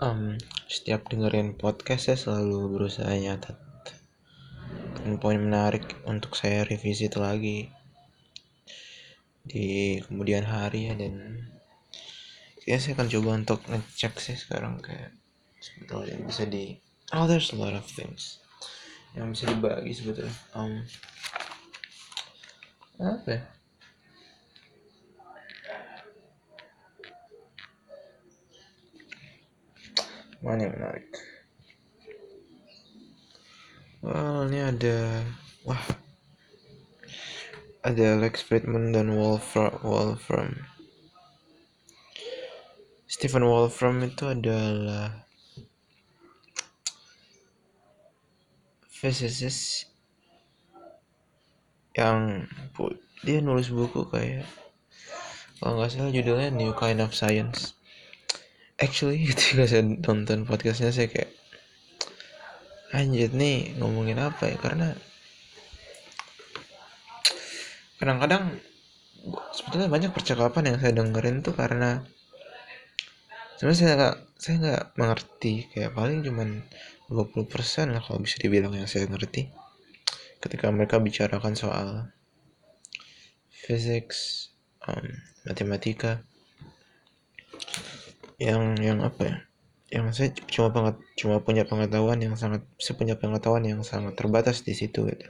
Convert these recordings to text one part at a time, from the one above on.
um, setiap dengerin podcast saya selalu berusaha nyatet dan poin menarik untuk saya revisit lagi di kemudian hari ya dan ya saya akan coba untuk ngecek sih sekarang kayak sebetulnya bisa di oh there's a lot of things yang bisa dibagi sebetulnya. Um, apa ya mana yang menarik. Well ini ada wah. Ada Lex Friedman dan Wolfram Wolfram. Stephen Wolfram itu adalah physicist yang dia nulis buku kayak kalau nggak salah judulnya New Kind of Science actually ketika saya nonton podcastnya saya kayak anjir nih ngomongin apa ya? Karena kadang-kadang sebetulnya banyak percakapan yang saya dengerin tuh karena sebenarnya saya nggak saya nggak mengerti. Kayak paling cuman 20% lah kalau bisa dibilang yang saya ngerti. Ketika mereka bicarakan soal physics um, matematika yang yang apa ya? Yang saya cuma penget, cuma punya pengetahuan yang sangat saya punya pengetahuan yang sangat terbatas di situ gitu.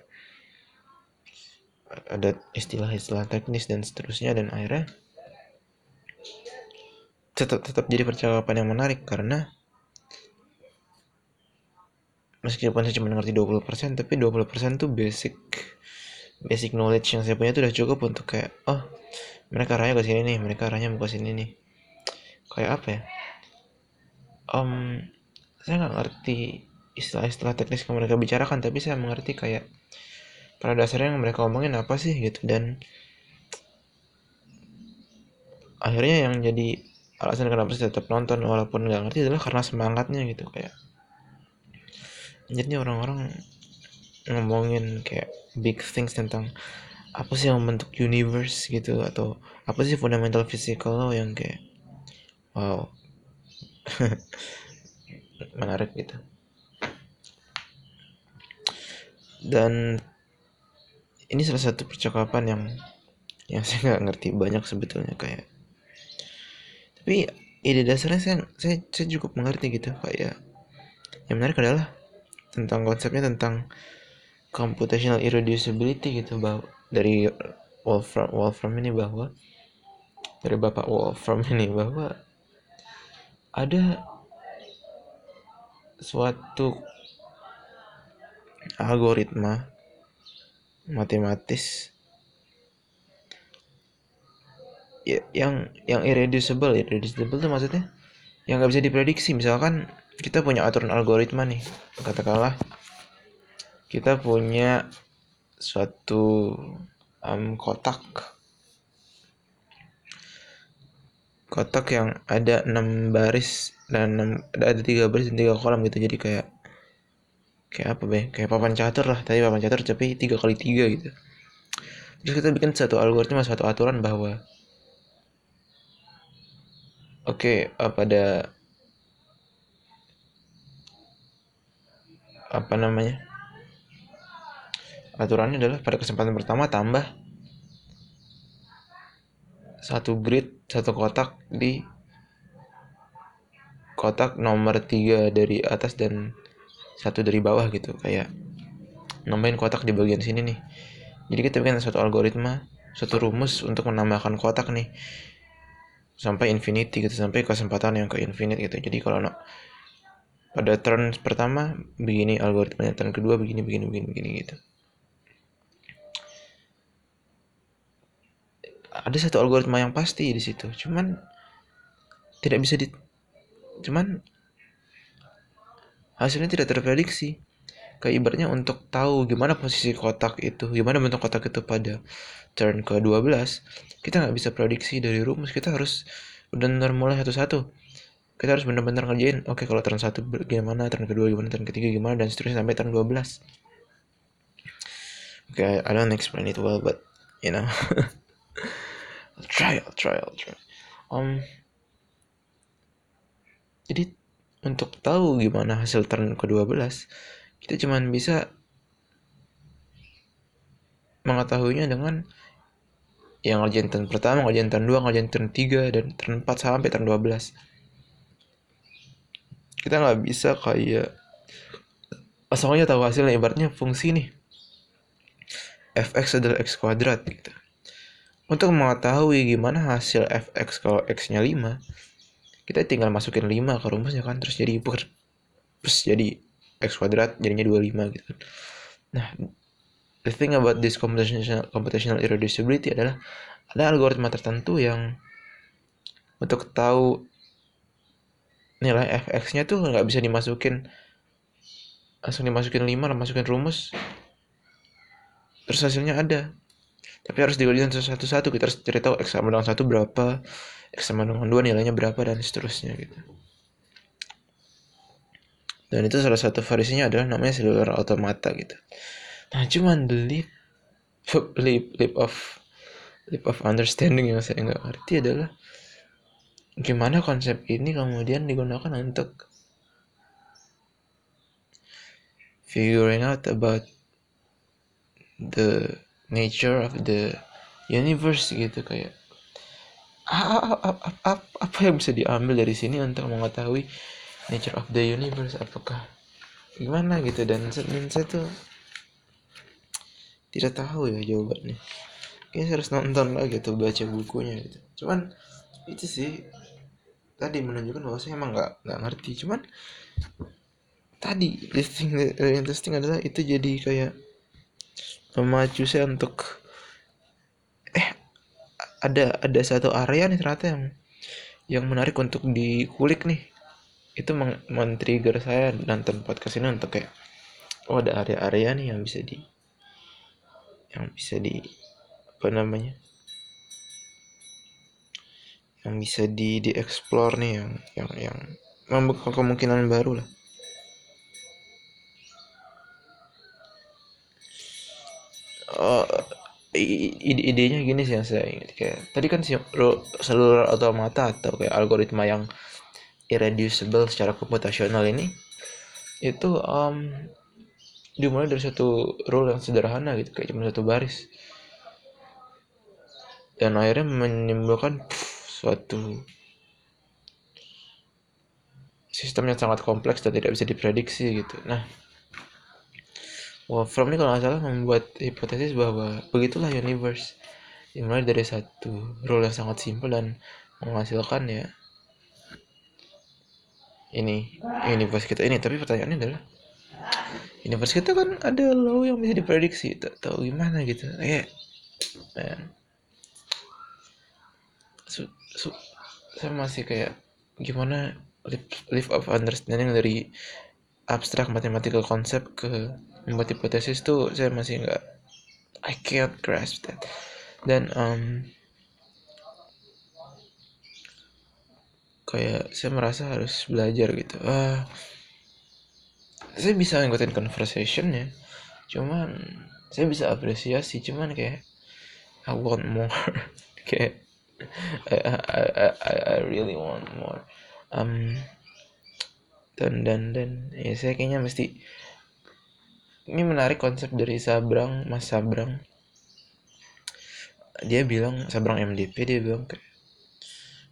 Ada istilah-istilah teknis dan seterusnya dan akhirnya tetap tetap jadi percakapan yang menarik karena meskipun saya cuma ngerti 20% tapi 20% tuh basic basic knowledge yang saya punya itu udah cukup untuk kayak oh mereka arahnya ke sini nih mereka arahnya mau ke sini nih kayak apa ya? Um, saya nggak ngerti istilah-istilah teknis yang mereka bicarakan tapi saya mengerti kayak pada dasarnya yang mereka omongin apa sih gitu. Dan akhirnya yang jadi alasan kenapa saya tetap nonton walaupun nggak ngerti adalah karena semangatnya gitu. Kayak jadi orang-orang ngomongin kayak big things tentang apa sih yang membentuk universe gitu atau apa sih fundamental physical law yang kayak wow. Menarik gitu dan ini salah satu percakapan yang yang saya nggak ngerti banyak sebetulnya kayak. Tapi ide dasarnya saya saya, saya cukup mengerti gitu kayak yang menarik adalah tentang konsepnya tentang computational irreducibility gitu bahwa dari Wolfram Wolfram ini bahwa dari bapak Wolfram ini bahwa ada suatu algoritma matematis ya, yang yang irreducible. Irreducible itu maksudnya yang nggak bisa diprediksi. Misalkan kita punya aturan algoritma nih katakanlah kita punya suatu um, kotak kotak yang ada enam baris dan 6, ada tiga baris dan tiga kolam gitu. Jadi kayak kayak apa be kayak papan catur lah. Tapi papan catur tapi tiga kali tiga gitu. Terus kita bikin satu algoritma satu aturan bahwa oke okay, pada apa namanya aturannya adalah pada kesempatan pertama tambah satu grid satu kotak di kotak nomor tiga dari atas dan satu dari bawah gitu. Kayak nambahin kotak di bagian sini nih. Jadi kita bikin satu algoritma satu rumus untuk menambahkan kotak nih. Sampai infinity gitu sampai kesempatan yang ke infinite gitu. Jadi kalau no, pada turn pertama begini algoritmanya turn kedua begini begini begini begini gitu ada satu algoritma yang pasti di situ. Cuman tidak bisa di cuman hasilnya tidak terprediksi. Kayak ibaratnya untuk tahu gimana posisi kotak itu gimana bentuk kotak itu pada turn ke 12 kita nggak bisa prediksi dari rumus kita harus benar-benar mulai satu-satu. Kita harus benar-benar ngerjain oke okay, kalau turn satu gimana turn kedua gimana turn ketiga gimana dan seterusnya sampai turn 12 oke okay, I don't explain it well but you know I'll try I'll try I'll try. Um jadi untuk tahu gimana hasil turn ke-12 kita cuman bisa mengetahuinya dengan yang ngerjain turn pertama, ngerjain turn 2, ngerjain turn 3, dan turn 4 sampai turn 12 kita nggak bisa kayak asalnya tahu hasilnya ibaratnya fungsi nih. Fx adalah x kuadrat gitu untuk mengetahui gimana hasil fx kalau x nya 5 kita tinggal masukin 5 ke rumusnya kan terus jadi terus jadi x kuadrat jadinya 25 gitu. Nah the thing about this computational computational irreducibility adalah ada algoritma tertentu yang untuk tahu nilai fx-nya tuh nggak bisa dimasukin langsung dimasukin 5 lalu masukin rumus terus hasilnya ada tapi harus dikerjain satu-satu kita harus cari tahu x satu berapa x sama dua nilainya berapa dan seterusnya gitu. Dan itu salah satu variasinya adalah namanya seluler automata gitu. Nah cuman the leap leap, leap of leap of understanding yang saya nggak ngerti adalah gimana konsep ini kemudian digunakan untuk figuring out about the nature of the universe gitu kayak apa yang bisa diambil dari sini untuk mengetahui nature of the universe? Apakah gimana gitu? Dan, dan saya tuh tidak tahu ya jawabannya. Kayaknya harus nonton lagi tuh baca bukunya gitu. Cuman itu sih tadi menunjukkan bahwa saya emang nggak nggak ngerti. Cuman tadi that interesting adalah itu jadi kayak memacu saya untuk eh ada ada satu area nih ternyata yang yang menarik untuk dikulik nih. Itu men-trigger saya nonton podcast ini untuk kayak oh ada area-area nih yang bisa di yang bisa di apa namanya yang bisa di dieksplor nih yang yang yang membuka kemungkinan baru lah uh, ide idenya gini sih yang saya ingat kayak tadi kan seluruh otomata atau kayak algoritma yang irreducible secara komputasional ini itu um, dimulai dari satu rule yang sederhana gitu kayak cuma satu baris dan akhirnya menimbulkan pff, suatu sistem yang sangat kompleks dan tidak bisa diprediksi gitu. Nah, Wolfram ini kalau nggak salah membuat hipotesis bahwa begitulah universe. Dimulai dari satu rule yang sangat simpel dan menghasilkan ya ini universe kita ini. Tapi pertanyaannya adalah universe kita kan ada law yang bisa diprediksi. Tak tahu gimana gitu. Kayak man so, saya masih kayak gimana live, live of understanding dari abstrak mathematical konsep ke membuat hipotesis tuh saya masih nggak I can't grasp that. Dan um, kayak saya merasa harus belajar gitu. Ah saya bisa ngikutin conversationnya cuman saya bisa apresiasi cuman kayak I want more. Kayak I, I, I, I really want more. Um dan dan dan ya saya kayaknya mesti ini menarik konsep dari Sabrang Mas Sabrang. Dia bilang Sabrang MDP dia bilang kayak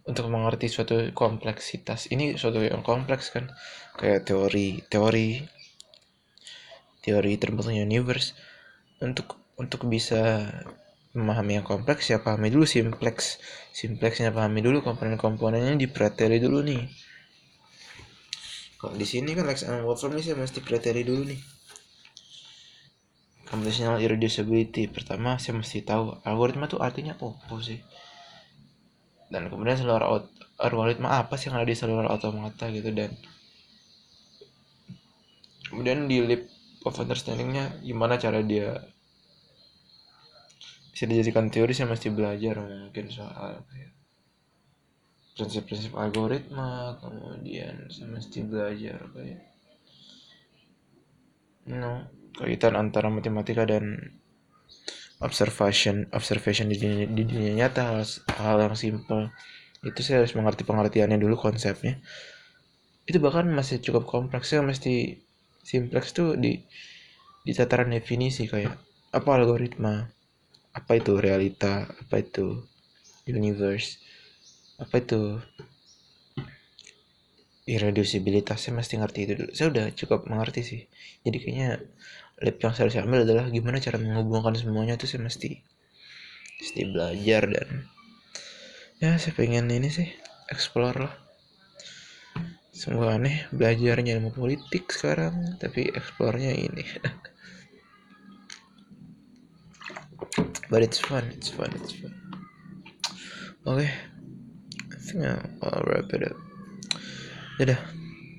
untuk mengerti suatu kompleksitas. Ini suatu yang kompleks kan. Kayak teori teori teori terbentuknya universe. Untuk untuk bisa memahami yang kompleks ya pahami dulu simpleks simpleksnya pahami dulu komponen-komponennya dipreteli dulu nih. Kalau di sini kan Lex and Wolfram ini saya mesti preteli dulu nih computational irreducibility. Pertama saya mesti tahu algoritma itu artinya apa sih? Dan kemudian seluruh algoritma apa sih yang ada di seluruh otomata gitu dan kemudian di leap of understandingnya gimana cara dia bisa dijadikan teori saya mesti belajar mungkin soal prinsip-prinsip algoritma kemudian saya mesti belajar kayak no kaitan antara matematika dan observation observation di dunia, di dunia nyata hal, hal yang simple. Itu saya harus mengerti pengertiannya dulu konsepnya. Itu bahkan masih cukup kompleks. Ya mesti simplex tuh di di tataran definisi kayak apa algoritma apa itu realita apa itu universe apa itu irreducibilitas. Saya mesti ngerti itu dulu. Saya udah cukup mengerti sih. Jadi kayaknya lab yang saya harus ambil adalah gimana cara menghubungkan semuanya itu saya mesti mesti belajar dan ya saya pengen ini sih explore lah. Semua aneh belajarnya ilmu politik sekarang tapi eksplornya ini. But it's fun it's fun it's fun. Oke okay. I think I'll wrap it up. Dadah